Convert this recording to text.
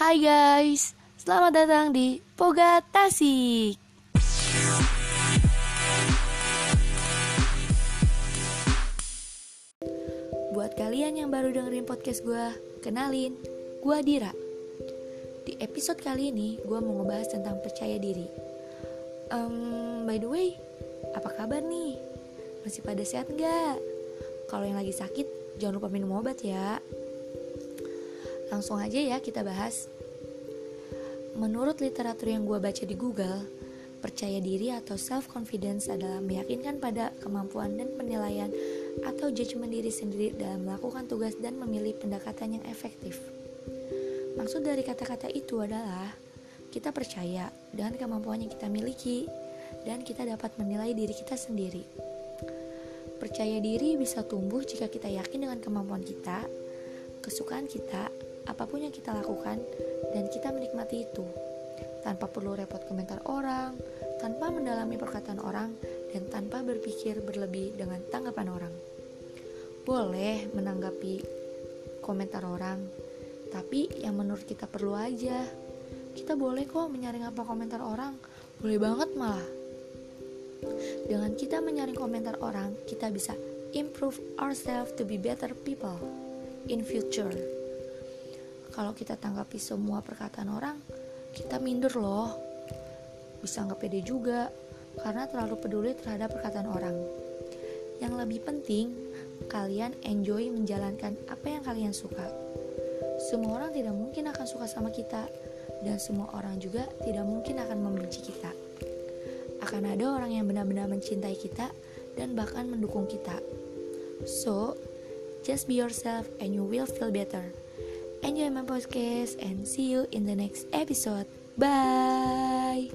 Hai guys, selamat datang di Poga Tasik. Buat kalian yang baru dengerin podcast gue, kenalin, gue Dira. Di episode kali ini, gue mau ngebahas tentang percaya diri. Um, by the way, apa kabar nih? Masih pada sehat nggak? Kalau yang lagi sakit, jangan lupa minum obat ya. Langsung aja ya kita bahas. Menurut literatur yang gue baca di Google, percaya diri atau self-confidence adalah meyakinkan pada kemampuan dan penilaian atau judgement diri sendiri dalam melakukan tugas dan memilih pendekatan yang efektif. Maksud dari kata-kata itu adalah kita percaya dengan kemampuan yang kita miliki dan kita dapat menilai diri kita sendiri. Percaya diri bisa tumbuh jika kita yakin dengan kemampuan kita, kesukaan kita, apa pun yang kita lakukan dan kita menikmati itu tanpa perlu repot komentar orang, tanpa mendalami perkataan orang, dan tanpa berpikir berlebih dengan tanggapan orang. Boleh menanggapi komentar orang, tapi yang menurut kita perlu aja. Kita boleh kok menyaring apa komentar orang, boleh banget malah. Dengan kita menyaring komentar orang, kita bisa improve ourselves to be better people in future kalau kita tanggapi semua perkataan orang, kita minder loh. Bisa nggak pede juga, karena terlalu peduli terhadap perkataan orang. Yang lebih penting, kalian enjoy menjalankan apa yang kalian suka. Semua orang tidak mungkin akan suka sama kita, dan semua orang juga tidak mungkin akan membenci kita. Akan ada orang yang benar-benar mencintai kita dan bahkan mendukung kita. So, just be yourself and you will feel better. enjoy my podcast and see you in the next episode. Bye.